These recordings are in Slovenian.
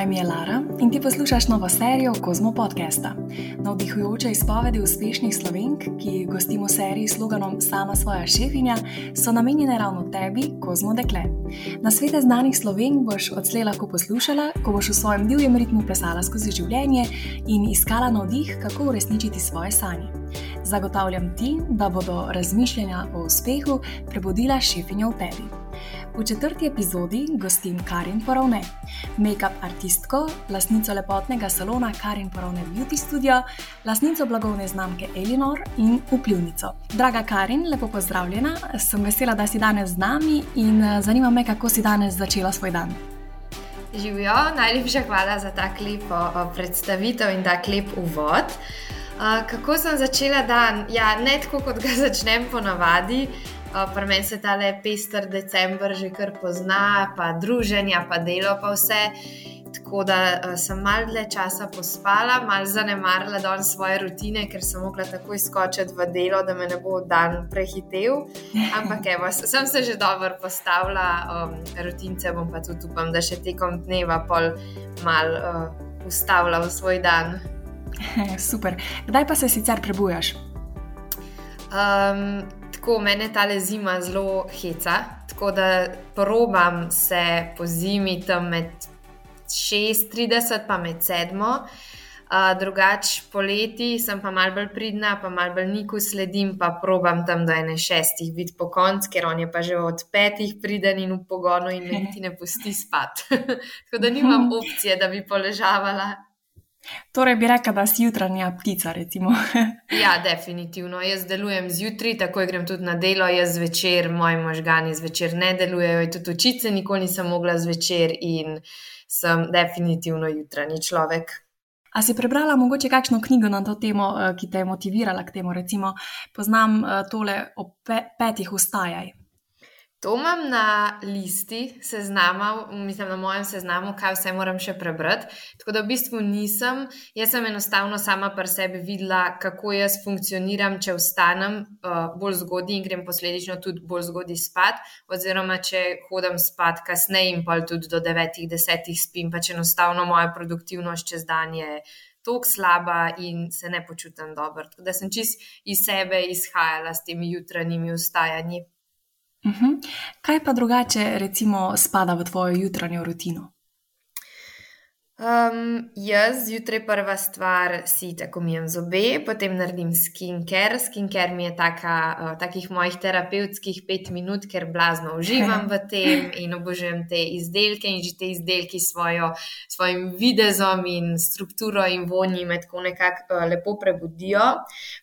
Moje ime je Lara in ti poslušaš novo serijo Kozmo podcasta. Navdihujoče izpovedi uspešnih slovenk, ki gostimo v seriji s sloganom Sama svoja šefinja, so namenjene ravno tebi, Kozmo dekle. Na svete znanih slovenk boš odslej lahko poslušala, ko boš v svojem divjem ritmu plesala skozi življenje in iskala navdih, kako uresničiti svoje sanje. Zagotavljam ti, da bodo razmišljanja o uspehu prebudila šefinjo v tebi. V četrti epizodi gostim Karin Porovne, make-up artistko, lasnico lepotnega salona Karin Porovne Beauty Studio, lasnico blagovne znamke Elinor in vplivnico. Draga Karin, lepo pozdravljena, sem vesela, da si danes z nami in eh, zanima me, kako si danes začela svoj dan. Živijo, najlepša hvala za ta lep predstavitev in ta lep uvod. Uh, kako sem začela dan? Ja, ne tako, kot ga začnem ponavadi. Pri meni se ta le pester decembr že kar pozna, pa druženja, pa delo, pa vse. Tako da uh, sem malo dlje časa pospala, malo zanemarila dan svoje rutine, ker sem mogla takoj skočiti v delo, da me ne bo dan prehitev. Ampak evo, sem se že dobro postavila, um, rutince bom pa tudi upam, da še tekom dneva pol mal uh, ustavila v svoj dan. Super. Kdaj pa se sicer prebujaš? Um, tako mene ta zima zelo heca, tako da probam se po zimi tam med 6:30 in med 7. Uh, drugač poleti sem pa mal bolj pridna, pa mal bolj niku sledim, pa probam tam do ene šestih biti po koncu, ker on je pa že od petih priden in v pogonu in me ti ne pusti spat. tako da nimam opcije, da bi poležavala. Torej, bi rekla, da si jutranja ptica. ja, definitivno. Jaz delujem zjutraj, tako grem tudi na delo, jaz zvečer, moji možgani zvečer ne delujejo, tudi učice nikoli nisem mogla zvečer in sem definitivno jutranji človek. A si prebrala mogoče kakšno knjigo na to temo, eh, ki te je motivirala k temu? Recimo, poznam eh, tole o pe petih ustajaj. To imam na listi seznama, mislim na mojem seznamu, kaj vse moram še prebrati. Tako da v bistvu nisem, jaz sem enostavno sama pri sebi videla, kako jaz funkcioniram, če vstanem uh, bolj zgodaj in grem posledično tudi bolj zgodaj spat, oziroma če hodim spat kasneje in pa tudi do 9-10 spim, pač enostavno moja produktivnost čez dan je. Tako slaba in se ne počutim dobro. Tako da sem čist iz sebe izhajala s temi jutranjimi vstajanji. Uh -huh. Kaj pa drugače, recimo, spada v tvojo jutranjo rutino? Um, jaz zjutraj prva stvar si tako mijem zobe, potem naredim skincare. Skincare mi je taka, uh, takih mojih terapevtskih pet minut, ker blazno uživam v tem in obožujem te izdelke in že te izdelki svojo, svojim videzom in strukturo in vonji me tako nekako uh, lepo prebudijo.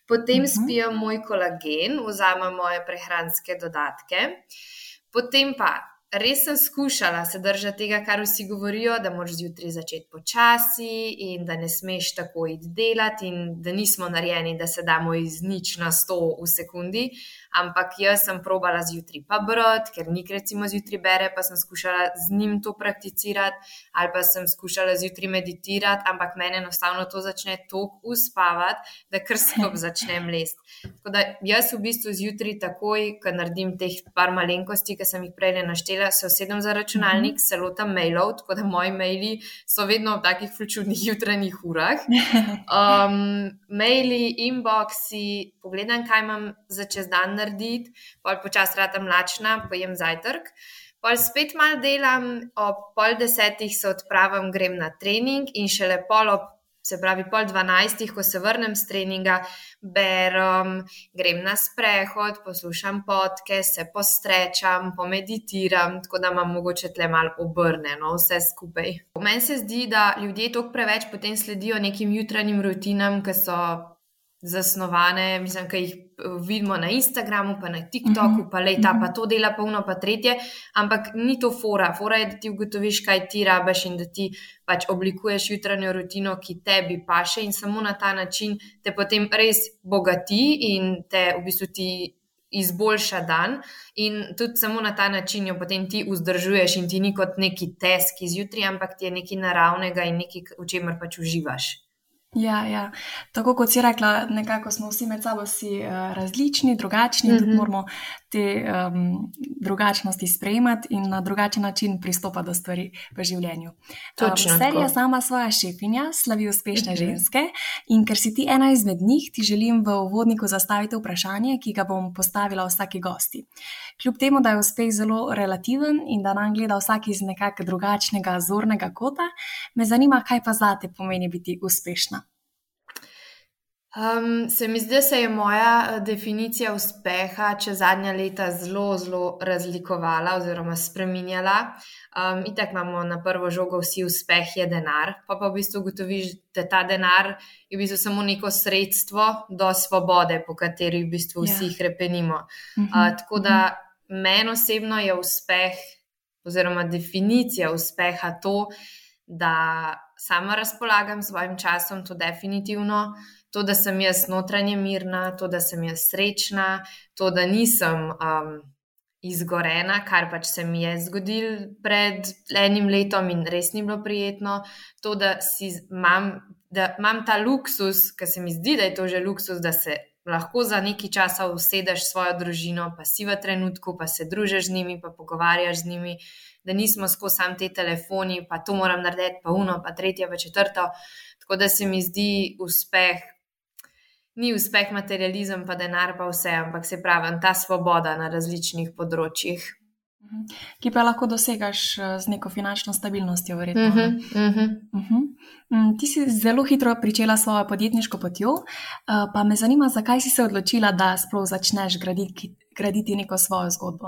Potem uh mhm. -huh. spijem moj kolagen, vzamem moje prehranske dodatke. Potem pa res sem skušala se držati tega, kar vsi govorijo, da moraš zjutraj začeti počasi in da ne smeš tako iti delati, in da nismo narejeni, da se damo iz nič na sto v sekundi ampak jaz sem probala zjutraj pa brati, ker nik recimo zjutraj bere, pa sem skušala z njim to prakticirati, ali pa sem skušala zjutraj meditirati, ampak meni enostavno to začne tako uspavati, da kar skup začnem lest. Tako da jaz v bistvu zjutraj takoj, ko naredim teh par malenkosti, ki sem jih prej naštela, se usedem za računalnik, se lotam mailov, tako da moji maili so vedno v takih čudnih jutranjih urah. Um, maili, inboxi, pogledam, kaj imam za čez dan narediti, pol počasi rata mlačna, pojem zajtrk. Pol spet malo delam, ob pol desetih se odpravim, grem na trening in šele pol ob, se pravi, pol dvanajstih, ko se vrnem z treninga, berem, grem na sprehod, poslušam podke, se postrečam, pomeditiram, tako da imam mogoče tle malo obrnjeno vse skupaj. Meni se zdi, da ljudje toliko preveč potem sledijo nekim jutranjim rutinam, ki so zasnovane, mislim, ki jih vidimo na Instagramu, pa na TikToku, mhm. pa le ta, pa mhm. to dela, pa uno, pa tretje. Ampak ni to fora. Fora je, da ti ugotoviš, kaj ti rabaš in da ti pač oblikuješ jutranjo rutino, ki tebi paše in samo na ta način te potem res bogati in te v bistvu ti. Izboljša dan, in tudi samo na ta način jo potem ti vzdržuješ, in ti ni kot neki tesk izjutraj, ampak ti je nekaj naravnega in nekaj, v čemer pač uživaš. Ja, ja. Tako kot si rekla, nekako smo vsi med sabo si, uh, različni, drugačni, mm -hmm. tudi mhm. moramo te um, drugačnosti sprejemati in na drugačen način pristopati do stvari v življenju. Um, serija sama svoja šefinja slavi uspešne mhm. ženske in ker si ti ena izmed njih, ti želim v uvodniku zastaviti vprašanje, ki ga bom postavila vsaki gosti. Kljub temu, da je uspeh zelo relativen in da nam gleda vsak iz nekakšnega drugačnega zornega kota, me zanima, kaj pa zate pomeni biti uspešna. Um, se mi zdi, da se je moja eh, definicija uspeha čez zadnja leta zelo, zelo razlikovala oziroma spremenjala. Um, itak imamo na prvo žogo vsi uspeh je denar, pa pa v bistvu ugotoviš, da ta denar je v bistvu samo neko sredstvo do svobode, po kateri v bistvu vsi yeah. Ja. krepenimo. Uh, tako da mhm. meni osebno je uspeh oziroma definicija uspeha to, da sama razpolagam s svojim časom, to definitivno to, da sem jaz notranje mirna, to, da sem jaz srečna, to, da nisem um, izgorena, kar pač se mi je zgodil pred enim letom in res ni bilo prijetno, to, da, imam, da imam ta luksus, ker se mi zdi, da je to že luksus, da se. Lahko za nekaj časa usedeš s svojo družino, pa si v trenutku, pa se družiš z njimi, pa pogovarjaš z njimi, da nismo skozi sam te telefoni, pa to moram narediti, pa uno, pa tretje, pa četrto. Tako da se mi zdi uspeh ni uspeh materializem, pa denar, pa vse, ampak se pravi, ta svoboda na različnih področjih. Mhm. Ki pa lahko dosegaš eh, z neko finančno stabilnostjo, verjetno. Uh -huh, uh -huh. Uh -huh. Ti si zelo hitro začela svojo podjetniško potjo, eh, pa me zanima, zakaj si se odločila, da sploh začneš graditi, graditi neko svojo zgodbo.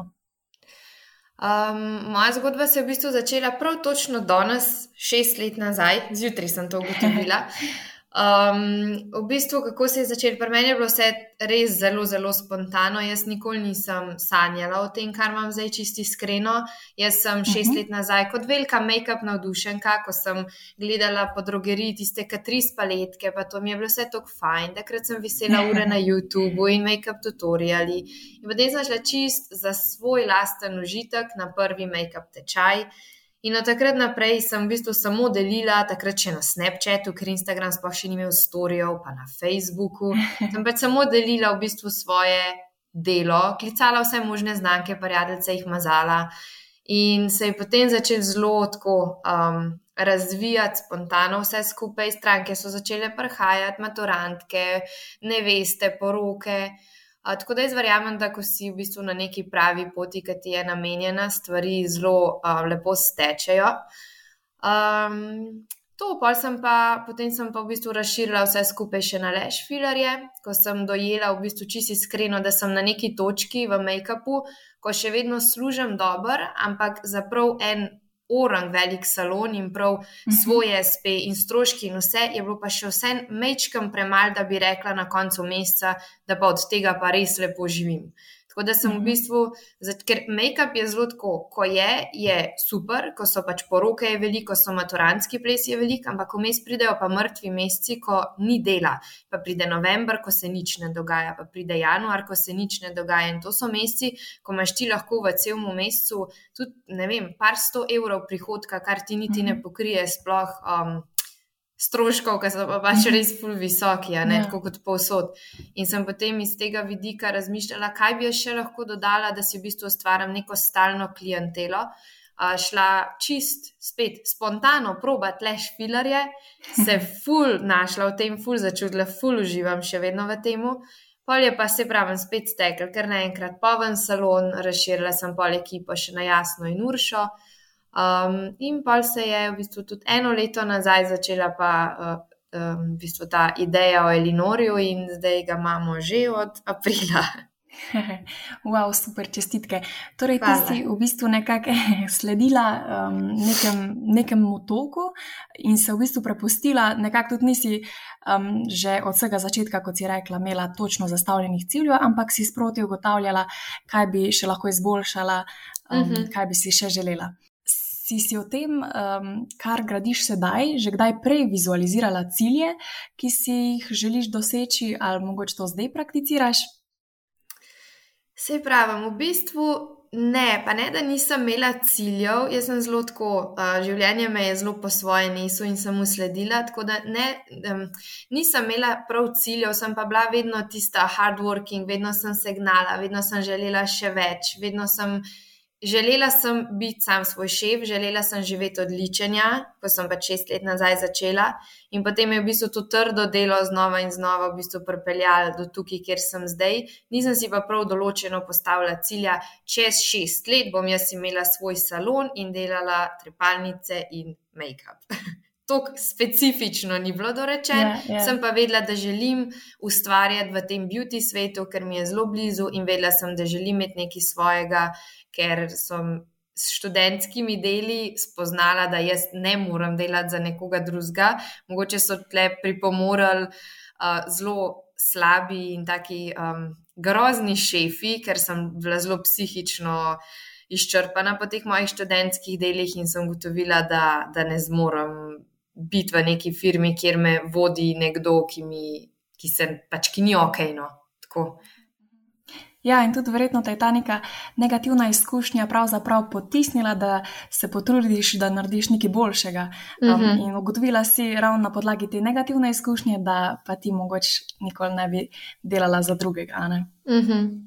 Um, moja zgodba se je v bistvu začela prav točno danes, šest let nazaj, zjutraj sem to ugotovila. Um, v bistvu, kako se je začelo, pri meni je bilo vse res zelo, zelo spontano. Jaz nikoli nisem sanjala o tem, kar imam zdaj čisti iskreno. Jaz sem šest uh mhm. -huh. let nazaj kot velika make-up navdušenka, ko sem gledala po drogeriji tiste katris paletke, pa to mi je bilo vse tako fajn. Takrat sem visela ure na YouTubu in make-up tutoriali. In potem sem šla čist za svoj lasten užitek na prvi make-up tečaj. In od takrat naprej sem v bistvu samo delila, takrat še na Snapchatu, ker Instagram sploh še ni imel storijev, pa na Facebooku. Sem pač samo delila v bistvu svoje delo, klicala vse možne znamke, prijateljice jih mazala. In se je potem začel zelo tako um, razvijati spontano vse skupaj, stranke so začele prihajati, maturantke, neveste, poroke. Uh, tako da jaz verjamem, da ko si v bistvu na neki pravi poti, ki ti je namenjena, stvari zelo uh, lepo stečejo. Um, to, pa sem pa, potem sem pa v bistvu razširila vse skupaj še na leš filarje, ko sem dojela v bistvu čisto iskreno, da sem na neki točki v make-upu, ko še vedno služim dobro, ampak za prav en orang velik salon in prav mhm. svoje SP in stroški in vse, je bilo pa še vse mečkam premalo, da bi rekla na koncu meseca, da pa od tega pa res lepo živim. Tako da sem v mhm. bistvu, ker make-up je zelo tako, ko je, je super, ko so pač poroke, je veliko, so maturantski ples je veliko, ampak vmes pridejo pa mrtvi meseci, ko ni dela. Pa pride november, ko se nič ne dogaja, pa pride januar, ko se nič ne dogaja. In to so meseci, ko imaš ti lahko v celem mesecu tudi, ne vem, par sto evrov prihodka, kar ti niti ne mhm. pokrije sploh. Um, stroškov, ki so pa pač mhm. res ful visoki, ne ja. tako kot povsod. In sem potem iz tega vidika razmišljala, kaj bi še lahko dodala, da si v bistvu ustvarjam neko stalno klientelo. Uh, šla čist, spet spontano, probat le špilarje, se ful našla v tem, ful začutila, ful uživam še vedno v tem. Pol je pa se pravi, spet stekel, ker naenkrat poven salon, razširila sem pol ekipo še na jasno in uršo. Um, in pa se je v bistvu tudi eno leto nazaj začela pa uh, um, v bistvu ta ideja o Elinorju, in zdaj ga imamo že od aprila. Wow, super, čestitke. Torej, ti si v bistvu nekako sledila um, nekem, nekemu toku in se v bistvu prepustila, nekako tudi nisi um, že od vsega začetka, kot si rekla, imela točno zastavljenih ciljev, ampak si sproti ugotavljala, kaj bi še lahko izboljšala, um, uh mhm. -huh. kaj bi si še želela si, si o tem, um, kar gradiš sedaj, že kdaj prej vizualizirala cilje, ki si jih želiš doseči, ali mogoče to zdaj prakticiraš? Se pravi, v bistvu Ne, pa ne, da nisem imela ciljev, jaz sem zelo tako, uh, življenje me je zelo po svoje nesu in sem usledila. Tako da ne, um, nisem imela prav ciljev, sem pa bila vedno tista hardworking, vedno sem se gnala, vedno sem želela še več, vedno sem Želela sem biti sam svoj šef, želela sem živeti od ličenja, ko sem pa šest let nazaj začela, in potem je v bistvu to trdo delo znova in znova v bistvu pripeljalo do tukaj, kjer sem zdaj. Nisem si pa prav določeno postavila cilja, čez šest let bom jaz imela svoj salon in delala trepalnice in make-up. Tako specifično ni bilo dorečeno, yeah, ja, yeah. Ja. sem pa vedela, da želim ustvarjati v tem beauty svetu, ker mi je zelo blizu, in vedela sem, da želim imeti nekaj svojega ker sem s študentskimi deli spoznala, da jaz ne morem delati za nekoga drugega. Mogoče so tle pripomorali uh, zelo slabi in taki um, grozni šefi, ker sem bila zelo psihično izčrpana po teh mojih študentskih delih in sem ugotovila, da, da ne zmorem biti v neki firmi, kjer me vodi nekdo, ki, mi, ki, se, pač, ki ni ok. No. Ja, in tudi verjetno te je ta neka negativna izkušnja pravzaprav potisnila, da se potrudiš, da narediš nekaj boljšega. Um, mhm. -huh. In ugotovila si ravno na podlagi te negativne izkušnje, da pa ti mogoče nikoli ne bi delala za drugega. Uh -huh.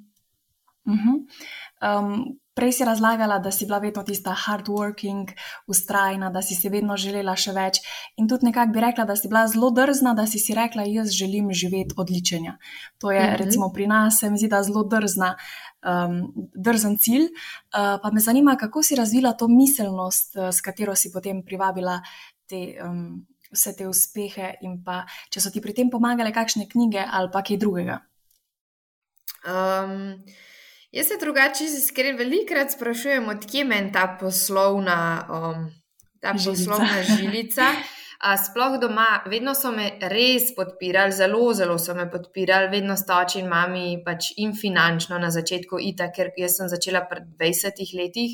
Uh -huh. um, Prej si razlagala, da si bila vedno tista hardworking, ustrajna, da si si vedno želela še več. In tudi nekako bi rekla, da si bila zelo drzna, da si si rekla, jaz želim živeti odličenja. To je, mm -hmm. recimo, pri nas, se mi zdi, da zelo drzna, um, drzen cilj. Uh, pa me zanima, kako si razvila to miselnost, uh, s katero si potem privabila te, um, vse te uspehe, in pa če so ti pri tem pomagale kakšne knjige ali pa kaj drugega. Um... Jaz se drugače iskreno velikokrat sprašujem, odkje meni ta poslovna, um, ta žilica. poslovna žilica. A sploh doma, vedno so me res podpirali, zelo, zelo so me podpirali, vedno stoči in mami, pač in finančno na začetku, ita, ker jaz sem začela pred 20 leti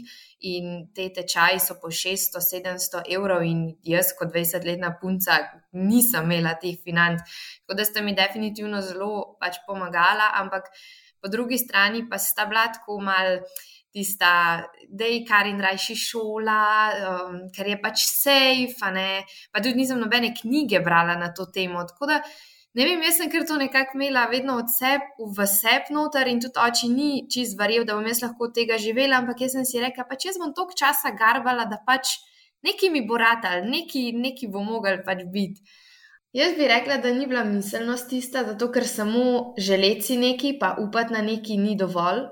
in te tečaji so po 600-700 evrov, in jaz, kot 20-letna punca, nisem imela teh financ. Tako da ste mi definitivno zelo pač pomagala, ampak po drugi strani pa sta bila tako mal. Tista, da je kar in rajši šola, um, ker je pač safe, pa tudi nisem nobene knjige brala na to temo. Tako da, ne vem, jaz sem kar to nekako imela vedno od sebe v sep noter in tudi oči ni čist verjel, da bom jaz lahko tega živela, ampak jaz sem si rekla, pa če bom toliko časa garbala, da pač neki mi bo ratal, neki, neki bo mogel pač biti. Jaz bi rekla, da ni bila miselnost tista, zato ker samo želeti nekaj, pa upati na nekaj, ni dovolj.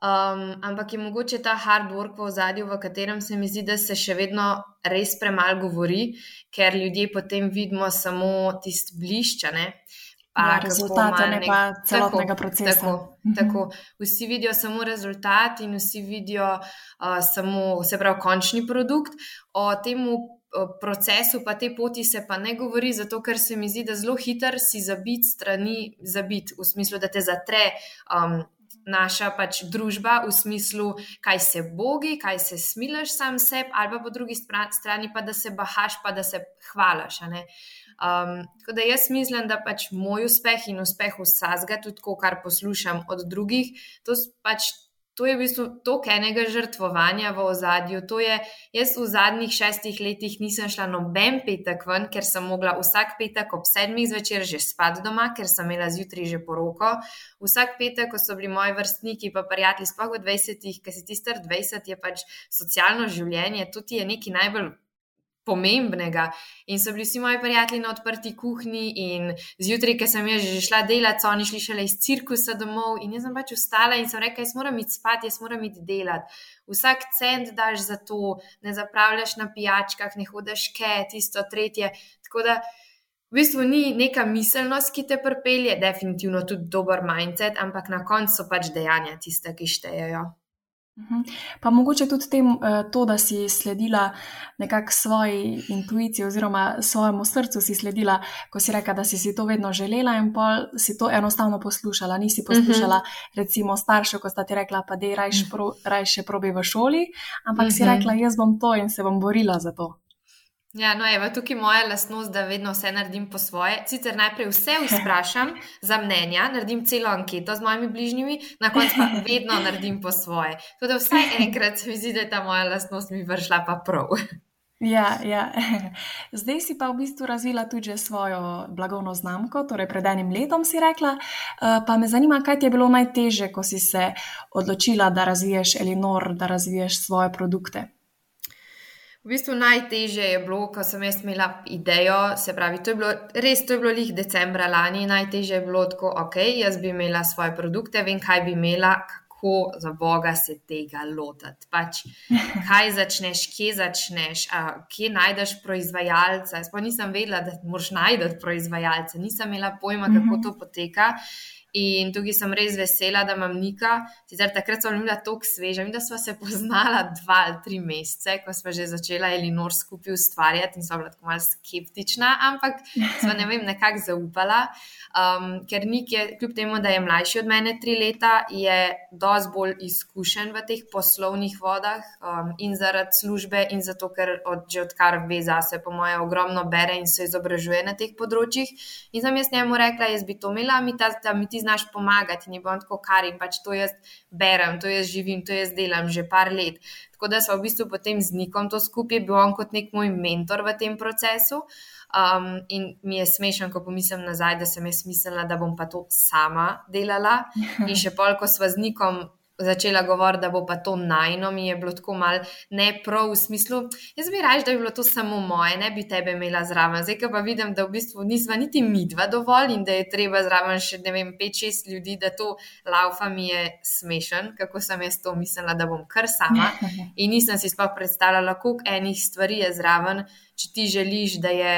Um, ampak je mogoče ta hard work v ozadju, v katerem se mi zdi, da se še vedno res premalo govori, ker ljudje potem vidimo samo tisti blišča. Pa ja, rezultate, ne pa celotnega tako, procesa. Tako, mhm. tako. Vsi vidijo samo rezultat in vsi vidijo uh, samo, se pravi, končni produkt. O tem procesu, pa te poti se pa ne govori, zato ker se mi zdi, da zelo hiter si zabit strani, zabit v smislu, da te zatre. Um, Naša pač družba, v smislu, kaj se bogi, kaj se smilaš sam sebi, ali pa po drugi strani, pa da se bahaš, pa da se hvalaš. Um, tako da jaz mislim, da pač moj uspeh in uspeh vsega, tudi to, kar poslušam od drugih, to pač to je v bistvu toliko enega žrtvovanja v ozadju. Je, jaz v zadnjih šestih letih nisem šla noben petek ven, ker sem mogla vsak petek ob sedmih zvečer že spati doma, ker sem imela zjutraj že poroko. Vsak petek, ko so bili moji vrstniki, pa prijatelji, sploh v 20-ih, ki si ti star 20, je pač socialno življenje, to ti je nekaj najbolj pomembnega. In so bili vsi moji prijatelji na odprti kuhinji, in zjutraj, ki sem jaz že šla delati, so oni šli šele iz cirkusa domov, in jaz sem pač ustala in sem rekla, jaz moram iti spat, jaz moram iti delati. Vsak cent daš za to, ne zapravljaš na pijačkah, ne hodiš ke, tisto tretje. Tako da. V bistvu ni neka miselnost, ki te pripelje, definitivno tudi dober mindset, ampak na koncu so pač dejanja tiste, ki štejejo. Mhm. Pa mogoče tudi tem, eh, to, da si sledila nekako svoji intuiciji oziroma svojemu srcu, si sledila, ko si rekla, da si, si to vedno želela in pa si to enostavno poslušala. Nisi poslušala, uh mhm. -huh. recimo, staršev, ko sta ti rekla, pa da je rajš pro, še probi v šoli, ampak uh -huh. si mhm. rekla, jaz bom to in se bom borila za to. Ja, no, evo, tukaj je moja lastnost, da vedno vse naredim po svoje. Sicer najprej vse vprašam za mnenja, naredim celo anketo z mojimi bližnjimi, na koncu pa vedno naredim po svoje. Tudi vsaj enkrat se mi zdi, da je ta moja lastnost mi vršla pa prav. Ja, ja. Zdaj si pa v bistvu razvila tudi svojo blagovno znamko, torej pred enim letom si rekla. Eh, pa me zanima, kaj ti je bilo najtežje, ko si se odločila, da razviješ Elinor, da razviješ svoje produkte. V bistvu najtežje je bilo, ko sem jaz imela idejo, se pravi, to je bilo res, to je bilo lih decembra lani, najtežje je bilo tako, ok, jaz bi imela svoje produkte, vem, kaj bi imela, kako za Boga se tega lotiti. Pač, kaj začneš, kje začneš, a, kje najdeš proizvajalca. Jaz pa nisem vedela, da moraš najti proizvajalca, nisem imela pojma, kako mhm. to poteka. In tukaj sem res vesela, da imam Nika. Sicer takrat sem bila tako sveža, da smo se poznala dva ali tri mesece, ko smo že začela Elinor skupaj ustvarjati in so bila tako malce skeptična, ampak smo ne vem, nekako zaupala. Um, ker Nik je, kljub temu, da je mlajši od mene tri leta, je dosti bolj izkušen v teh poslovnih vodah um, in zaradi službe, in zato, ker od, že odkar ve za se, po moje, ogromno bere in se izobražuje na teh področjih. In sem jaz njemu rekla, jaz bi to imela, mi, ta, ta, mi ti znaš pomagati, in je bom tako kar in pač to jaz berem, to jaz živim, to jaz delam že par let. Tako da smo v bistvu potem z Nikom to skupaj, bil on kot nek moj mentor v tem procesu. Um, in mi je smešno, ko pomislim nazaj, da sem jaz mislila, da bom pa to sama delala. In še pol, ko sva z nikom začela govoriti, da bo pa to najno, mi je bilo tako mal ne prav v smislu. Jaz bi raje, da bi bilo to samo moje, ne bi tebe imela zraven. Zdaj pa vidim, da v bistvu nisva niti mi dva dovolj in da je treba zraven še ne vem, pet, šest ljudi, da to laufa mi je smešen, kako sem jaz to mislila, da bom kar sama. In nisem si sploh predstavljala, koliko enih stvari je zraven, če ti želiš, da je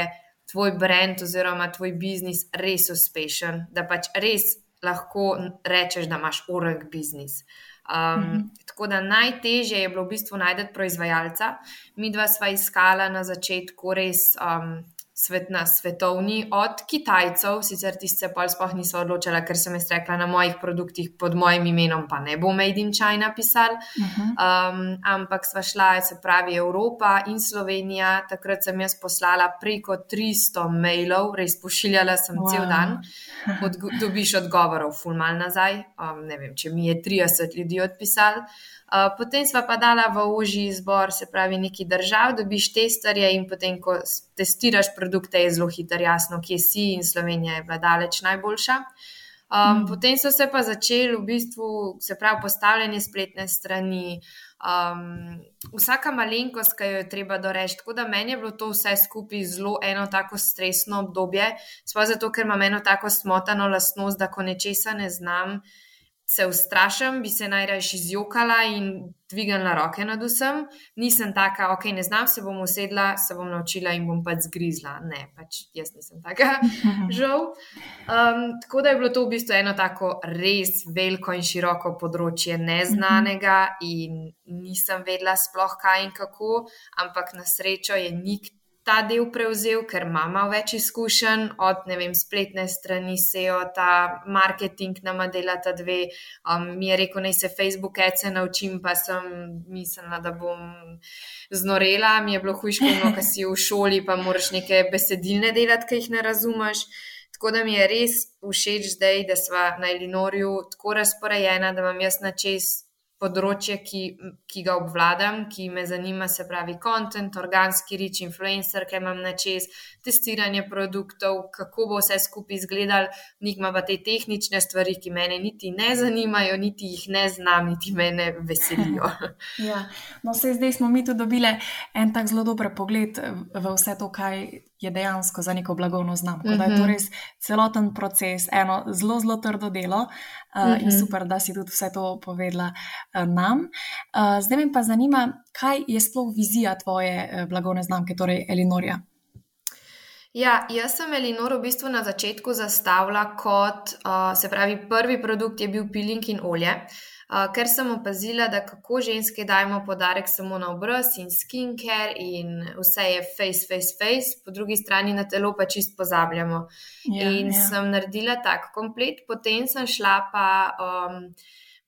tvoj brand oziroma tvoj biznis res uspešen, da pač res lahko rečeš, da imaš urek biznis. Um, mm -hmm. Tako da najtežje je bilo v bistvu najti proizvajalca. Mi dva sva iskala na začetku res um, svet na svetovni, od Kitajcev, sicer tiste pa sploh niso odločila, ker sem jaz rekla na mojih produktih pod mojim imenom, pa ne bo Made in China pisal. Uh -huh. um, ampak sva šla, se pravi, Evropa in Slovenija. Takrat sem jaz poslala preko 300 mailov, res pošiljala sem wow. cel dan, od, dobiš odgovorov, fulmal nazaj. Um, ne vem, če mi je 30 ljudi odpisal. Potem smo pa dala v ožji izbor, se pravi, neki držav, dobiš testarje in potem, ko testiraš produkte, je zelo hitro jasno, kje si in Slovenija je bila daleč najboljša. Um, mm. Potem so se pa začeli v bistvu, se pravi, postavljanje spletne strani, um, vsaka malenkost, ki jo je treba doreči. Tako da meni je bilo to vse skupaj zelo eno tako stresno obdobje, sploh zato, ker imam eno tako smotano lastnost, da ko nečesa ne znam, se ustrašim, bi se najraje izjokala in dvignila roke nad vsem. Nisem taka, ok, ne znam, se bom usedla, se bom naučila in bom pač zgrizla. Ne, pač jaz nisem taka, žal. Um, tako da je bilo to v bistvu eno tako res veliko in široko področje neznanega in nisem vedela sploh kaj in kako, ampak na srečo je nik ta del prevzel, ker ima več izkušenj od vem, spletne strani, SEO, ta marketing nama dela ta dve. Um, mi je rekel, naj se Facebook ece naučim, pa sem mislila, da bom znorela. Mi je bilo hujško, no, ker si v šoli, pa moraš neke besedilne delati, ki jih ne razumeš. Tako da mi je res všeč zdaj, da smo na Elinorju tako razporejena, da imam jaz na čez področje, ki, ki ga obvladam, ki me zanima, se pravi, content, organski rič, influencer, kaj imam na čez, testiranje produktov, kako bo vse skupaj izgledalo, nikma pa te tehnične stvari, ki me niti ne zanimajo, niti jih ne znam, niti me veselijo. ja. No, se zdaj smo mi tu dobili en tak zelo dober pogled v vse to, kaj je dejansko za neko blagovno znamko. Mm -hmm. Da je to mhm. res celoten proces, eno zelo, zelo trdo delo uh, mm -hmm. in mhm. super, da si tudi vse to povedala uh, nam. Uh, zdaj me pa zanima, kaj je sploh vizija tvoje uh, blagovne znamke, torej Elinorja. Ja, jaz sem Elinor v bistvu na začetku zastavila kot, uh, se pravi, prvi produkt je bil piling in olje. Uh, ker sem opazila, da kako ženske dajemo podarek samo na obraz in skincare, in vse je face, face, face, po drugi strani na telo pa čist pozabljamo. Ja, in ja. sem naredila tak komplet, potem sem šla pa. Um,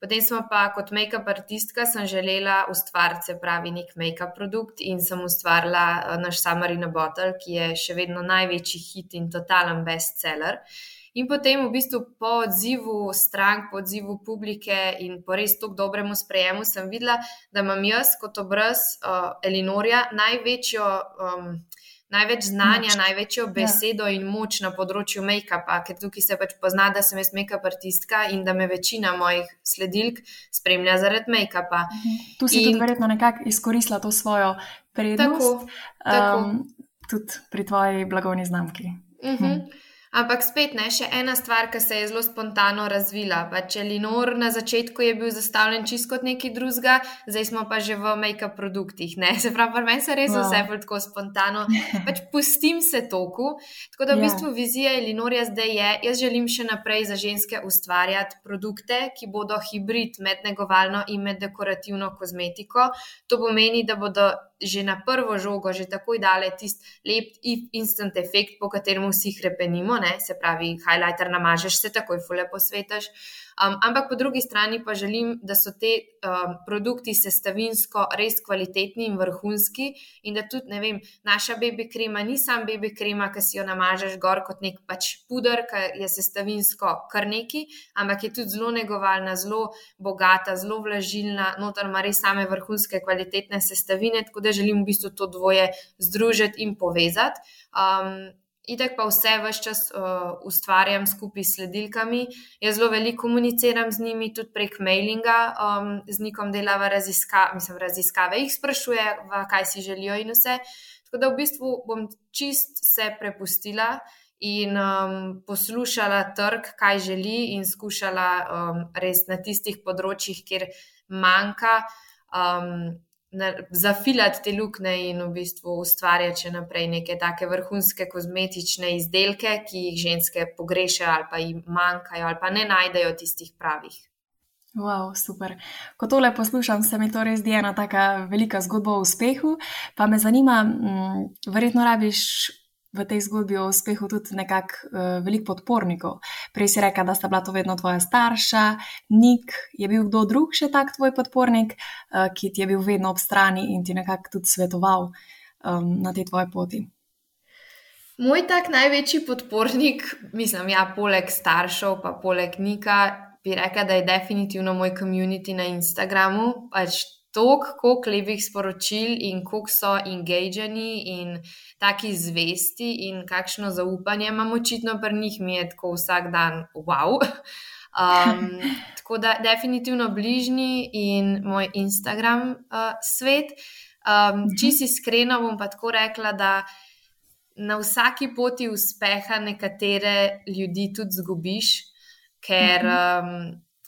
Potem smo pa kot make-up artistka želela ustvariti, se pravi, nek make-up produkt in sem ustvarila uh, naš Samarina Bottle, ki je še vedno največji hit in totalen bestseller. In potem, v bistvu, po odzivu strank, po odzivu publike in po res tako dobremu sprejemu, sem videla, da imam jaz kot obraz uh, Elinorja največjo. Um, največ znanja, moč. največjo ja. besedo ja. in moč na področju make-upa, ker tukaj se pač pozna, da sem jaz make-up artistka in da me večina mojih sledilk spremlja zaradi make-upa. Mhm. Tu si in... tudi verjetno nekako izkoristila to svojo prednost. Tako, tako. Um, tudi pri tvoji blagovni znamki. Uh -huh. hm. Ampak spet ne, še ena stvar, ki se je zelo spontano razvila. Pač Elinor na začetku je bil zastavljen čisto kot nekaj drugega, zdaj smo pa že v make-up produktih. Ne? Se pravi, pri meni se res wow. vse tako spontano. Pač pustim se toku. Tako da v yeah. Ja. bistvu vizija Elinorja zdaj je, jaz želim še naprej za ženske ustvarjati produkte, ki bodo hibrid med negovalno in med dekorativno kozmetiko. To pomeni, da bodo že na prvo žogo, že takoj dale tisti lep instant efekt, po katerem vsi krepenimo, ne? se pravi, highlighter namažeš, se takoj fule posvetiš. Um, ampak po drugi strani pa želim, da so te um, produkti sestavinsko res kvalitetni in vrhunski, in da tudi, ne vem, naša baby krema ni sam baby krema, ki si jo namažeš gor kot nek pač puder, ki je sestavinsko kar neki, ampak je tudi zelo negovalna, zelo bogata, zelo vlažilna, notar ima res same vrhunske kvalitetne sestavine, tako da želim v bistvu to dvoje združiti in povezati. Um, Itek pa vse vse čas uh, ustvarjam skupaj s sledilkami. Jaz zelo veliko komuniciram z njimi, tudi prek mailinga, um, z njikom delava raziska, mislim, raziskave, jih sprašuje, kaj si želijo in vse. Tako da v bistvu bom čist se prepustila in um, poslušala trg, kaj želi, in skušala um, res na tistih področjih, kjer manjka. Um, zafilati te luknje in v bistvu ustvarjati še naprej neke take vrhunske kozmetične izdelke, ki jih ženske pogrešajo ali pa jim manjkajo ali pa ne najdejo tistih pravih. Wow, super. Ko tole poslušam, se mi to res zdi ena tako velika zgodba o uspehu. Pa me zanima, m, mm, verjetno rabiš v tej zgodbi o uspehu tudi nekako uh, veliko podpornikov. Prej si rekel, da sta bila to vedno tvoja starša, Nik, je bil kdo drug še tak tvoj podpornik, uh, ki ti je bil vedno ob strani in ti nekako tudi svetoval um, na tej tvoji poti. Moj tak največji podpornik, mislim, ja, poleg staršev, pa poleg Nika, bi rekel, da je definitivno moj komunity na Instagramu. Pač toliko, koliko lepih sporočil in koliko so engageni in taki zvesti in kakšno zaupanje imam očitno pri njih, mi je tako vsak dan wow. Um, tako da definitivno bližnji in moj Instagram uh, svet. Um, če si iskrena, bom pa tako rekla, da na vsaki poti uspeha nekatere ljudi tudi zgubiš, ker um,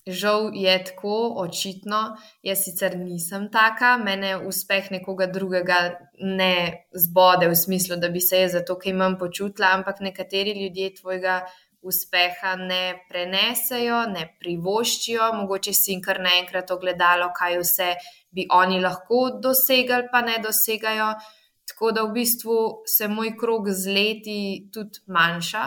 Žal je tako, očitno, jaz sicer nisem taka, mene uspeh nekoga drugega ne zbode v smislu, da bi se jaz zato, ker imam počutila, ampak nekateri ljudje tvojega uspeha ne prenesejo, ne privoščijo, mogoče si jim kar naenkrat ogledalo, kaj vse bi oni lahko dosegali, pa ne dosegajo. Tako da v bistvu se moj krog z leti tudi manjša.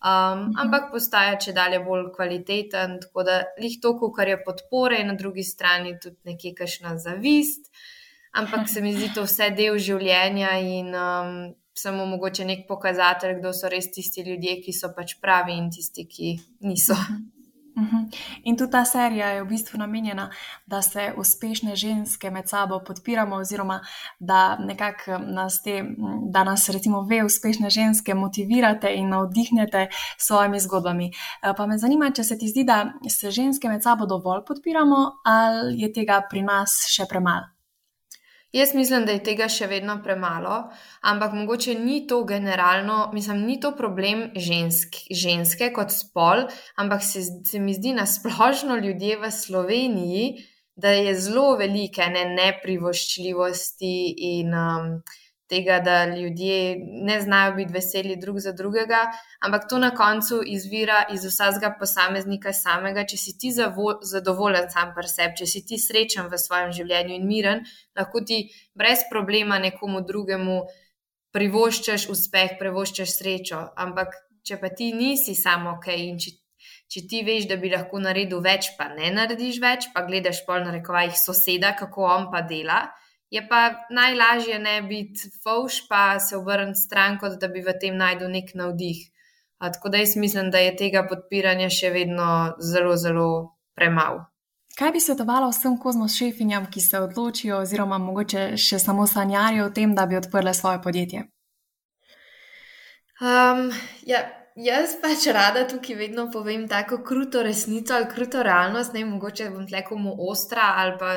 Um, mhm. ampak postaja če dalje bolj kvaliteten, tako da jih toliko, kar je podpore, in na drugi strani tudi nekaj kašna zavist. Ampak se mi zdi to vse del življenja in um, samo mogoče nek pokazatelj, kdo so res tisti ljudje, ki so pač pravi in tisti, ki niso. In tudi ta serija je v bistvu namenjena, da se uspešne ženske med sabo podpiramo, oziroma da nekako nas te, da nas, recimo, ve, uspešne ženske motivirate in navdihnete s svojimi zgodbami. Eh, pa me zanima, če se ti zdi, da se ženske med sabo dovolj podpiramo, ali je tega pri nas še premalo. Jaz mislim, da je tega še vedno premalo, ampak mogoče ni to generalno, mislim, ni to problem žensk, ženske kot spol, ampak se, se mi zdi na splošno ljudje v Sloveniji, da je zelo velike ne, neprivoščljivosti in um, tega, da ljudje ne znajo biti veseli drug za drugega, ampak to na koncu izvira iz vsakega posameznika samega. Če si ti zadovoljen sam pri sebi, če si ti srečen v svojem življenju in miren, lahko ti brez problema nekomu drugemu privoščiš uspeh, privoščiš srečo. Ampak če pa ti nisi samo ok in če, če ti veš, da bi lahko naredil več, pa ne narediš več, pa gledaš pol na rekovajih soseda, kako on pa dela. Je pa najlažje ne biti fauš, pa se obrniti stran, kot da bi v tem najdel nek navdih. A, tako da jaz mislim, da je tega podpiranja še vedno zelo, zelo premalo. Kaj bi svetovala vsem kozmos šefinjam, ki se odločijo, oziroma mogoče še samo sanjarijo o tem, da bi odprle svoje podjetje? Um, ja, jaz pač rada tukaj vedno povem tako kruto resnico ali kruto realnost. Ne, mogoče bom tle komu ostra ali pa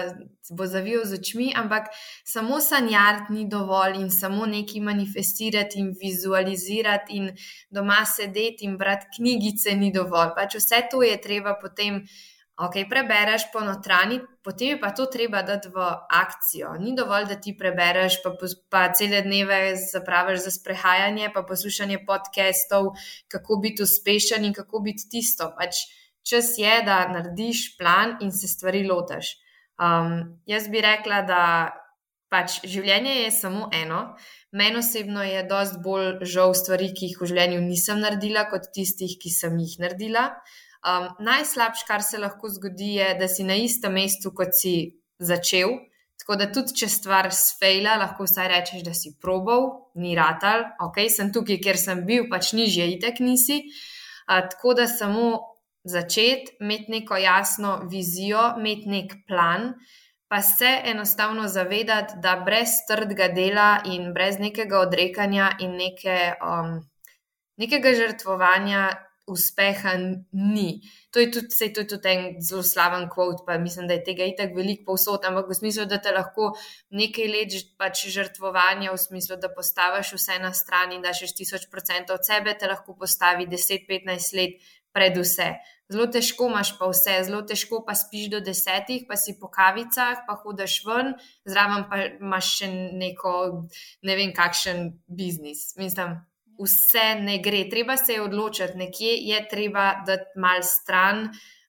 bo zavil z očmi, ampak samo sanjariti ni dovolj in samo nekaj manifestirati in vizualizirati in doma sedeti in brati knjigice ni dovolj. Pač vse to je treba potem ok, prebereš po notranji, potem je pa to treba dati v akcijo. Ni dovolj, da ti prebereš, pa, pa cele dneve zapraviš za sprehajanje, pa poslušanje podcastov, kako biti uspešen in kako biti tisto. Pač čas je, da narediš plan in se stvari lotaš. Um, jaz bi rekla, da pač življenje je samo eno. Meni osebno je dosti bolj žal stvari, ki jih v življenju nisem naredila, kot tistih, ki sem jih naredila. Um, Najslabše, kar se lahko zgodi, je, da si na istem mestu, kot si začel. Tako da tudi, če stvar sfejla, lahko vsaj rečeš, da si probal, ni ratal, ok, sem tukaj, ker sem bil, pač nižje, itek nisi. Uh, tako da samo začeti, imeti neko jasno vizijo, imeti nek plan, pa se enostavno zavedati, da brez trdega dela in brez nekega odrekanja in neke, um, nekega žrtvovanja uspeha ni. To je tudi, sej, to je tudi en zelo slaven kvot, pa mislim, da je tega itak veliko povsod, ampak v smislu, da te lahko nekaj let pač žrtvovanja, v smislu, da postaviš vse na stran in daš 1000% od sebe, te lahko postavi 10-15 let pred vse. Zelo težko imaš pa vse, zelo težko pa spiš do desetih, pa si po kavicah, pa hodaš ven, zraven pa imaš še neko, ne vem, kakšen biznis. Mislim, vse ne gre. Treba se je odločiti, nekje je treba dati mal stran,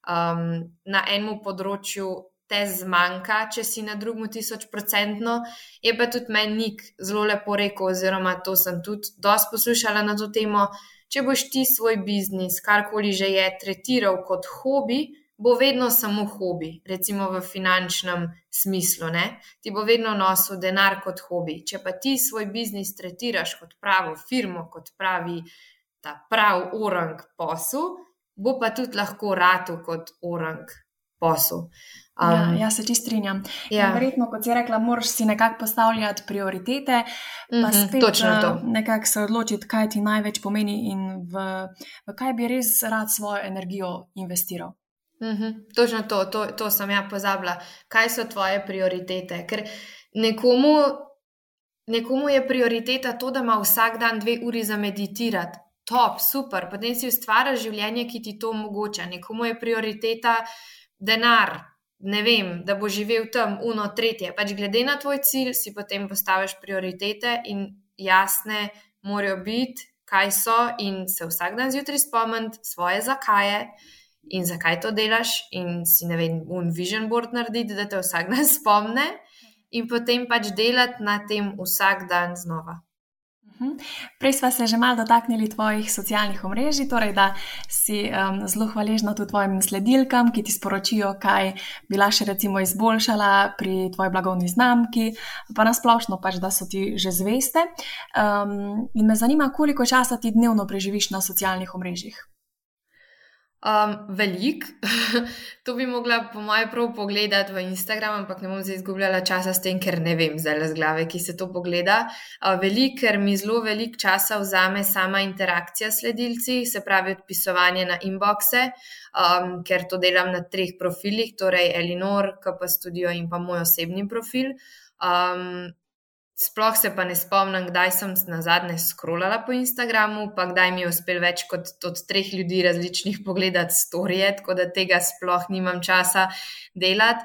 um, na enem področju te zmanjka, če si na drugem tisoč procentno. Je pa tudi meni zelo lepo rekel, oziroma to sem tudi dosti poslušala na to temo. Če boš ti svoj biznis, karkoli že je, tretiral kot hobi, bo vedno samo hobi, recimo v finančnem smislu. Ne? Ti bo vedno nosil denar kot hobi. Če pa ti svoj biznis tretiraš kot pravo firmo, kot pravi ta prav orang posel, bo pa tudi lahko ratu kot orang posel. Ja, um, ja, jaz se čisto strinjam. Ja. Verjetno, kot si rekla, moraš si nekako postavljati prioritete, pa mm -hmm, spet točno to. Eh, nekako se odločiti, kaj ti največ pomeni in v, v kaj bi res rad svojo energijo investiral. Mm -hmm, točno to, to, to sem ja pozabila. Kaj so tvoje prioritete? Ker nekomu, nekomu je prioriteta to, da ima vsak dan dve uri za meditirati. Top, super, potem si ustvariš življenje, ki ti to omogoča. Nekomu je prioriteta denar, ne vem, da bo živel tam, uno, tretje. Pač glede na tvoj cilj, si potem postaviš prioritete in jasne morajo biti, kaj so, in se vsak dan zjutraj spomniti svoje zakaje in zakaj to delaš, in si ne vem, un vision board narediti, da te vsak dan spomne, in potem pač delati na tem vsak dan znova. Mhm. Prej smo se že malo dotaknili tvojih socialnih omrežij, torej da si um, zelo hvaležna tudi tvojim sledilkam, ki ti sporočijo, kaj bi lahko recimo izboljšala pri tvoji blagovni znamki, pa nasplošno pač, da so ti že zveste. Um, in me zanima, koliko časa ti dnevno preživiš na socialnih omrežjih. Um, velik, to bi mogla, po mojem, prav pogledati v Instagram, ampak ne bom zdaj izgubljala časa s tem, ker ne vem, zdaj z glave, ki se to pogleda. Uh, velik, ker mi zelo velik časa vzame sama interakcija s sledilci, se pravi odpisovanje na inboxe, um, ker to delam na treh profilih, torej Elinor, KP Studio in pa moj osebni profil. Um, Sploh se pa ne spomnim, kdaj sem na zadnje scrollala po Instagramu, pa kdaj mi je uspel več kot od treh ljudi različnih pogledati storije, tako da tega sploh nimam časa delati.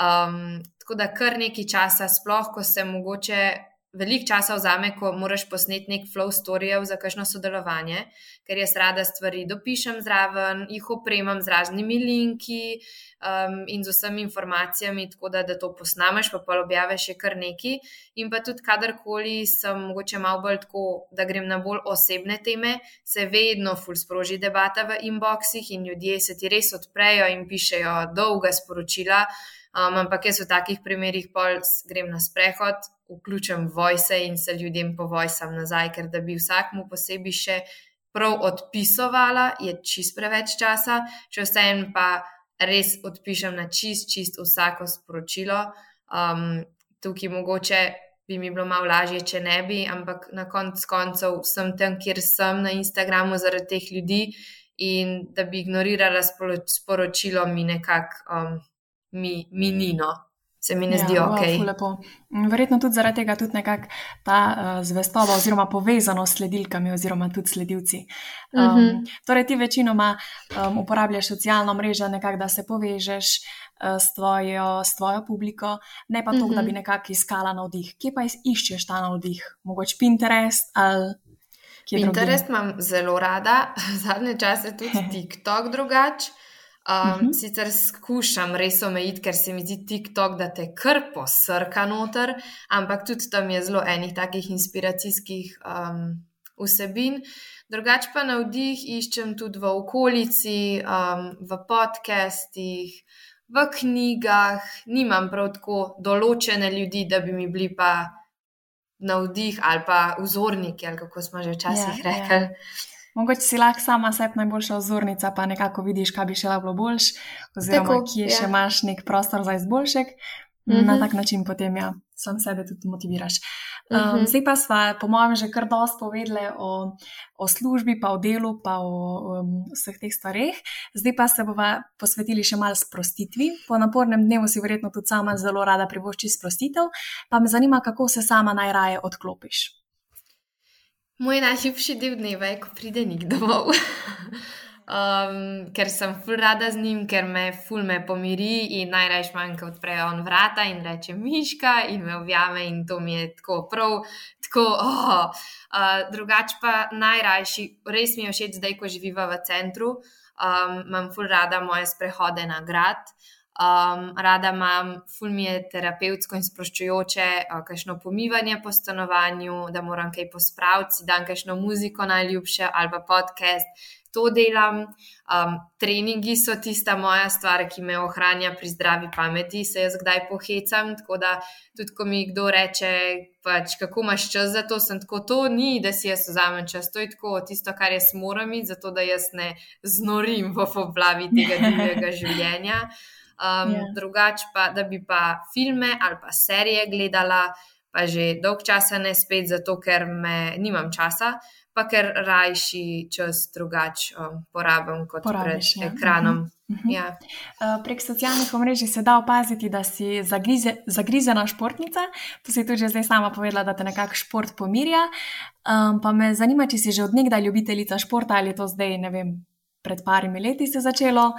Um, tako da kar nekaj časa, sploh ko se mogoče veliko časa vzame, ko moraš posneti nek flow storijev za kakšno sodelovanje, ker jaz rada stvari dopišem zraven, jih opremam z raznimi linki um, in z vsemi informacijami, tako da, da to posnameš, pa pa objaveš še kar neki. In pa tudi, kadarkoli sem mogoče malo bolj tako, da grem na bolj osebne teme, se vedno ful sproži debata v inboxih in ljudje se ti res odprejo in pišejo dolga sporočila. Um, ampak jaz v takih primerih pol grem na sprehod, vključim voice in se ljudem povojsam nazaj, ker da bi vsakmu posebej še prav odpisovala, je čist preveč časa, če vsem pa res odpišem na čist, čist vsako sporočilo. Um, tukaj mogoče bi mi bilo malo lažje, če ne bi, ampak na koncu koncev sem tam, kjer sem na Instagramu zaradi teh ljudi in da bi ignorirala sporočilo, mi nekako um, mi, mi nino se mi ne ja, zdi ok. Mm, verjetno tudi zaradi tega tudi nekako ta uh, zvestoba oziroma povezanost s sledilkami oziroma tudi sledilci. Um, uh -huh. Torej ti večinoma um, uporabljaš socialno mrežo nekako, da se povežeš uh, s, tvojo, s tvojo publiko, ne pa to, uh -huh. da bi mhm. nekako iskala navdih. Kje pa iščeš ta navdih? Mogoče Pinterest ali... Pinterest imam zelo rada, zadnje čase tudi TikTok drugače. Um, uh mhm. -huh. Sicer skušam res omejiti, ker se mi zdi TikTok, da te kar posrka noter, ampak tudi tam je zelo enih takih inspiracijskih um, vsebin. Drugač pa na vdih iščem tudi v okolici, um, v podcastih, v knjigah, nimam prav tako določene ljudi, da bi mi bili pa na vdih ali pa vzorniki, ali kako smo že včasih yeah, ja, rekli. Yeah. Mogoče si lahko sama sebi najboljša ozornica, pa nekako vidiš, kaj bi še lahko bilo boljš, oziroma Tako, kje ja. še imaš nek prostor za izboljšek. Mm -hmm. Na tak način potem ja, sam sebe tudi motiviraš. Um, mm -hmm. Zdaj pa smo, po mojem, že kar dosto povedali o, o službi, pa o delu, pa o, o vseh teh stvareh. Zdaj pa se bomo posvetili še malo sprostitvi. Po napornem dnevu si verjetno tudi sama zelo rada privošči sprostitev, pa me zanima, kako se sama najraje odklopiš. Moj najljubši del dneva je, ko pride nik domov. um, ker sem ful rada z njim, ker me ful me pomiri in najrajš manjka odprejo on vrata in reče miška in me objame in to mi je tako prav. Tako, oh. uh, drugač pa najrajši, res mi je všeč zdaj, ko živiva v centru, um, imam ful rada moje sprehode na grad. Um, rada imam, ful mi je terapevtsko in sproščujoče, uh, kakšno pomivanje po stanovanju, da moram kaj pospraviti, da imam kakšno muziko najljubše ali pa podcast. To delam. Um, treningi so tista moja stvar, ki me ohranja pri zdravi pameti, se jaz kdaj pohecam. Tako da tudi, ko mi kdo reče, pač, kako imaš čas za to, sem tako, to ni, da si jaz vzamem čas. To je tako, tisto, kar jaz moram imeti, zato da jaz ne znorim v oblavi tega divjega življenja. Um, yeah. Ja. Drugače pa, da bi pa filme ali pa serije gledala, pa že dolg časa ne spet, zato ker me nimam časa, pa ker rajši čas drugače um, porabim kot Porabiš, pred ja. ekranom. Uh -huh. Uh -huh. Ja. Uh, prek socialnih omrežij se da opaziti, da si zagrize, zagrizena športnica. To si tudi zdaj sama povedala, da te nekako šport pomirja. Um, pa me zanima, če si že odnegdaj ljubiteljica športa ali je to zdaj, ne vem, pred parimi leti se začelo,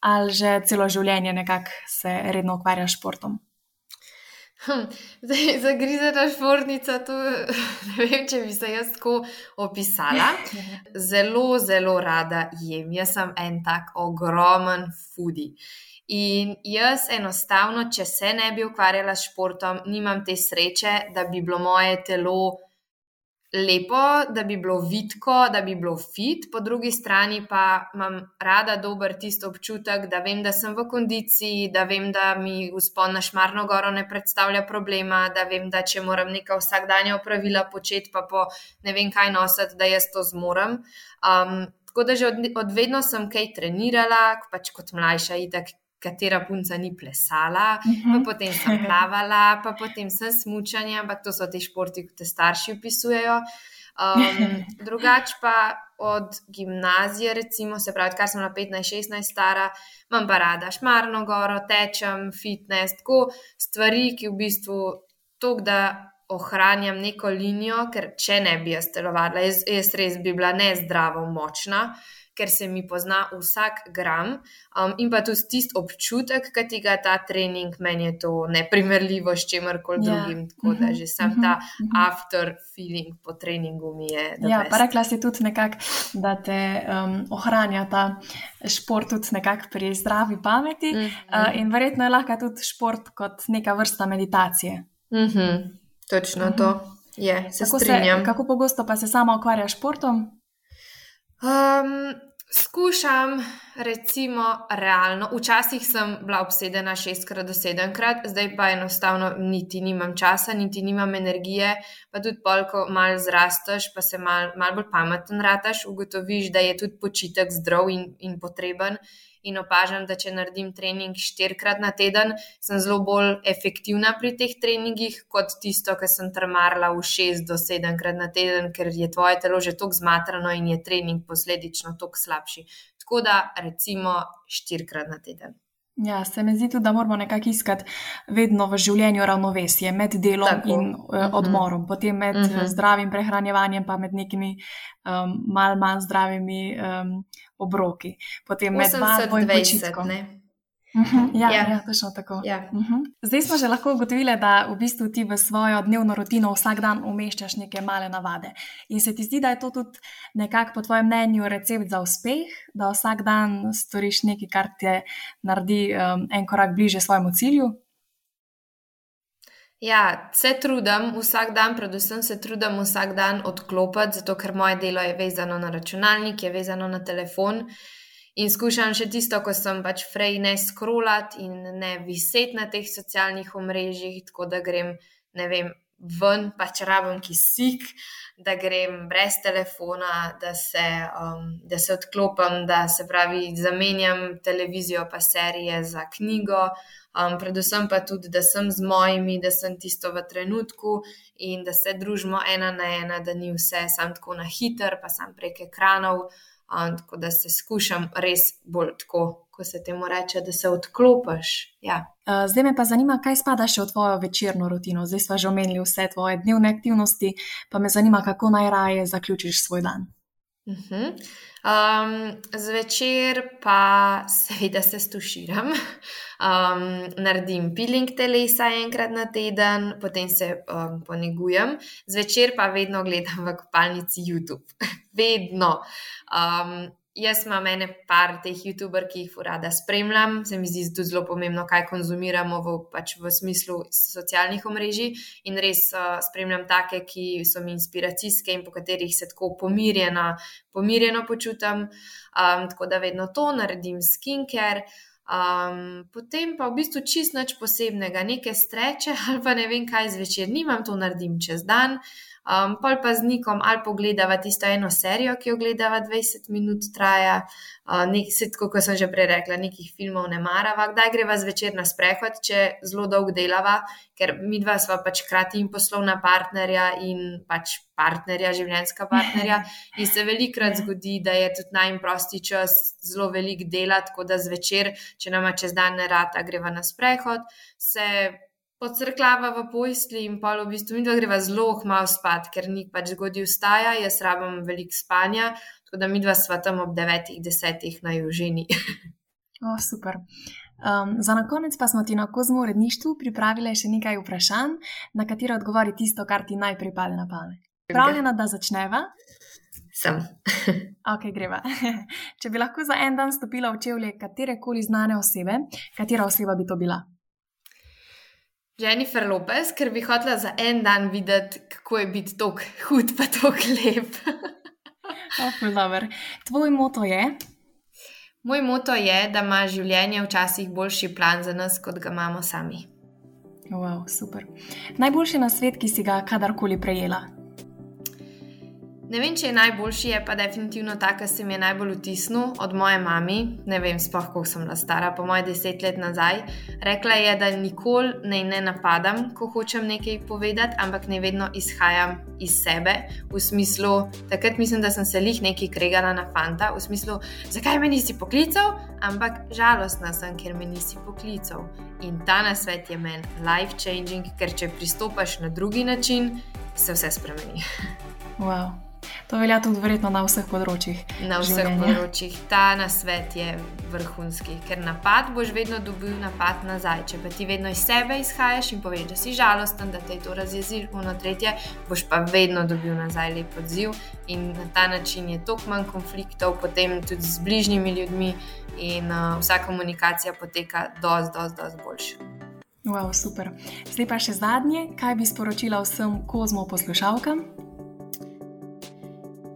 ali že celo življenje nekako se redno ukvarjaš s športom? Hm, zdaj, zagrizena športnica, to ne vem, če bi se jaz tako opisala. Zelo, zelo rada jem. Jaz sem en tak ogromen fudi. In jaz enostavno, če se ne bi ukvarjala s športom, nimam te sreče, da bi bilo moje telo lepo, da bi bilo vidko, da bi bilo fit, po drugi strani pa imam rada dober tisti občutek, da vem, da sem v kondiciji, da vem, da mi vzpon na Šmarno goro ne predstavlja problema, da vem, da če moram neka vsakdanja opravila početi, pa po ne vem kaj nositi, da jaz to zmorem. Um, tako da že od, od vedno sem kaj trenirala, pač kot mlajša, itak katera punca ni plesala, uh -huh. pa mhm. potem sem plavala, pa potem sem smučanja, ampak to so ti športi, ki te starši upisujejo. Um, drugač pa od gimnazije, recimo, se pravi, kar sem na 15-16 stara, imam pa rada šmarno goro, tečem, fitness, tako stvari, ki v bistvu to, da ohranjam neko linijo, ker če ne bi jaz telovadila, jaz, jaz res bi bila nezdravo močna ker se mi pozna vsak gram um, in pa tudi tisti občutek, ki ti ga ta trening, meni je to neprimerljivo s čemer koli ja. drugim. Tako da že sam ta after feeling po treningu mi je. Ja, pa rekla si tudi nekako, da te um, ohranja ta šport tudi nekako pri zdravi pameti mm -hmm. uh, in verjetno je lahko tudi šport kot neka vrsta meditacije. Mm -hmm. Točno mm -hmm. to je, se kako. Se, kako pogosto pa se sama ukvarjaš s športom? Um, skušam, recimo, realno. Včasih sem bila obsedena šestkrat do sedemkrat, zdaj pa enostavno niti nimam časa, niti nimam energije. Pa tudi polko malo zrasteš, pa se malo mal bolj pameten rataš, ugotoviš, da je tudi počitek zdrav in, in potreben in opažam, da če naredim trening štirikrat na teden, sem zelo bolj efektivna pri teh treningih, kot tisto, ki sem trmarla v šest do sedemkrat na teden, ker je tvoje telo že tako zmatrano in je trening posledično tako slabši. Tako da recimo štirikrat na teden. Ja, se mi zdi tudi, da moramo nekako iskati vedno v življenju ravnovesje med delom Tako. in uh, odmorom, potem med uh -huh. zdravim prehranjevanjem, pa med nekimi um, mal manj zdravimi um, obroki, potem med vadbo in počitkom. Mhm, ja, ja. ja, točno tako. Ja. Mhm. Zdaj smo že lahko ugotovili, da v bistvu ti v svojo dnevno rutino vsak dan umeščaš neke male navade. In se ti zdi, da je to tudi nekako po tvojem mnenju recept za uspeh, da vsak dan storiš nekaj, kar te naredi um, en korak bliže svojemu cilju? Ja, se trudim vsak dan, predvsem se trudim vsak dan odklopiti, zato ker moje delo je vezano na računalnik, je vezano na telefon. In skušam še tisto, ko sem pač frej ne scrollati in ne viseti na teh socialnih omrežjih, tako da grem, ne vem, ven, pač rabim kisik, da grem brez telefona, da se, um, da se odklopim, da se pravi, zamenjam televizijo pa serije za knjigo. Um, predvsem pa tudi, da sem z mojimi, da sem tisto v trenutku in da se družimo ena na ena, da ni vse samo tako na hiter, pa sam prek ekranov tako da se skušam res bolj tako, ko se temu reče, da se odklopiš. Ja. Zdaj me pa zanima, kaj spada še v tvojo večerno rutino. Zdaj smo že omenili vse tvoje dnevne aktivnosti, pa me zanima, kako najraje zaključiš svoj dan. Uh -huh. Um, zvečer pa seveda se stuširam, um, naredim peeling telesa enkrat na teden, potem se um, ponegujem, zvečer pa vedno gledam v kopalnici YouTube. vedno. Um, jaz imam ene par teh YouTuber, ki jih rada spremljam, se mi zdi tudi zelo pomembno, kaj konzumiramo v, pač v smislu socialnih omrežij. In res uh, spremljam take, ki so mi inspiracijske in po katerih se tako pomirjeno, pomirjeno počutim. Um, tako da vedno to naredim skincare. Um, potem pa v bistvu čist nič posebnega, neke streče ali pa ne vem kaj zvečer, nimam to naredim čez dan. Um, pol pa z nikom ali pogledava tisto eno serijo, ki jo gledava 20 minut, traja, uh, nek, kot sem že prej rekla, nekih filmov ne marava, kdaj greva zvečer na sprehod, če zelo dolgo delava, ker mi dva sva pač krati in poslovna partnerja in pač partnerja, življenjska partnerja. In se velikrat zgodi, da je tudi najprosti čas zelo velik dela, tako da zvečer, če nama čez dan ne rata, greva na sprehod. Se Podcrklava v pojstli in pa v bistvu mi dva greva zelo malo spat, ker ni pač zgodil vstaja, jaz rabim veliko spanja, tako da mi dva sva tam ob devetih, desetih na južini. o, super. Um, za na konec pa smo ti na kozmo uredništvu pripravili še nekaj vprašanj, na katero odgovori tisto, kar ti naj pripade na pamet. Pravljena, da začneva? Sem. ok, greva. Če bi lahko za en dan stopila v čevlje katerekoli znane osebe, katera oseba bi to bila? Jennifer Lopez, ker bi hotela za en dan videti, kako je biti tako hud, pa tako lep. oh, Tvoj moto je? Moj moto je, da ima življenje včasih boljši plan za nas, kot ga imamo sami. Wow, super. Najboljši na svet, ki si ga kadarkoli prejela. Ne vem, če je najboljši, je pa definitivno ta, ki se mi je najbolj vtisnil od moje mame. Ne vem, sploh koliko sem bila stara, po moje deset let nazaj. Rekla je, da nikoli ne, ne napadam, ko hočem nekaj povedati, ampak ne vedno izhajam iz sebe. V smislu, takrat mislim, da sem se lih nekaj kregala na fanta, v smislu, zakaj me nisi poklical, ampak žalostna sem, ker me nisi poklical. In ta nasvet je meni life changing, ker če pristopaš na drugi način, se vse spremeni. Wow. To velja tudi verjetno na vseh področjih. Na vseh življenja. področjih. Ta nasvet je vrhunski, ker napad boš vedno dobil napad nazaj. Če pa ti vedno iz sebe izhajaš in poveš, da si žalosten, da te je to razjezilo, ono tretje, boš pa vedno dobil nazaj lep odziv in na ta način je toliko manj konfliktov, potem tudi z bližnjimi ljudmi in uh, vsa komunikacija poteka dosti, dosti, dosti boljša. Wow, super. Zdaj pa še zadnje, kaj bi sporočila vsem kozmo poslušalkam?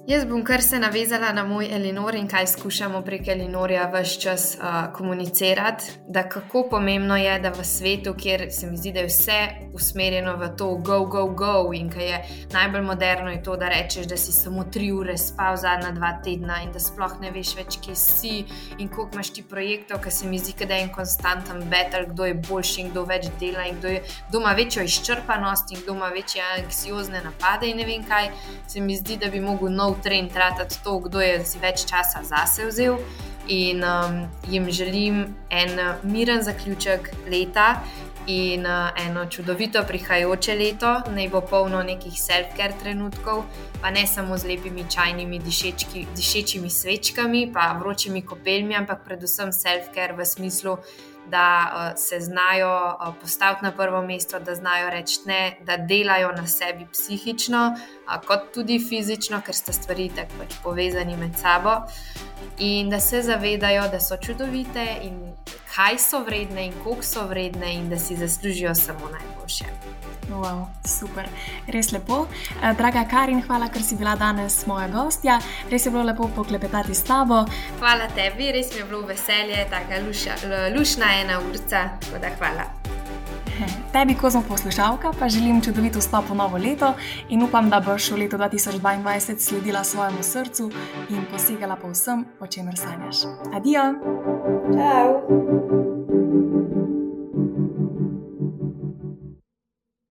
Jaz bom kar se navezala na moj Elinor in kaj skušamo prek Elinorja vse čas uh, komunicirati. Da kako pomembno je, da v svetu, kjer se mi zdi, da je vse usmerjeno v to, go, go, go, in kaj je najbolj moderno, je to, da rečeš, da si samo tri ure spal zadnja dva tedna in da sploh ne veš več, kje si in koliko imaš ti projektov, ker se mi zdi, da je en konstanten battle, kdo je boljši in kdo več dela in kdo, je, kdo ima večjo izčrpanost in kdo ima večje anksiozne napade in ne vem kaj. Se mi zdi, da bi mogel nov nov trend, tratati to, kdo je si več časa zase vzel. In um, jim želim en uh, miren zaključek leta in uh, eno čudovito prihajajoče leto, naj bo polno nekih self-care trenutkov, pa ne samo z lepimi čajnimi dišečki, dišečimi svečkami, pa vročimi kopeljmi, ampak predvsem self-care v smislu da uh, se znajo uh, postaviti na prvo mesto, da znajo reči ne, da delajo na sebi psihično, kot tudi fizično, ker sta stvari tako pač povezani med sabo, in da se zavedajo, da so čudovite in kaj so vredne in koliko so vredne, in da si zaslužijo samo najboljše. Wow, super, res lepo. Eh, draga Karin, hvala, ker si bila danes moja gostja. Res je bilo lepo poklepetati s tabo. Hvala tebi, res mi je bilo veselje, tako lušna ena urca. Hvala. Tebi, ko smo poslušalka, pa želim čudovito vstop v novo leto in upam, da boš v letu 2022 sledila svojemu srcu in posegala po vsem, o čemer sanjaš. Adijo! Ciao!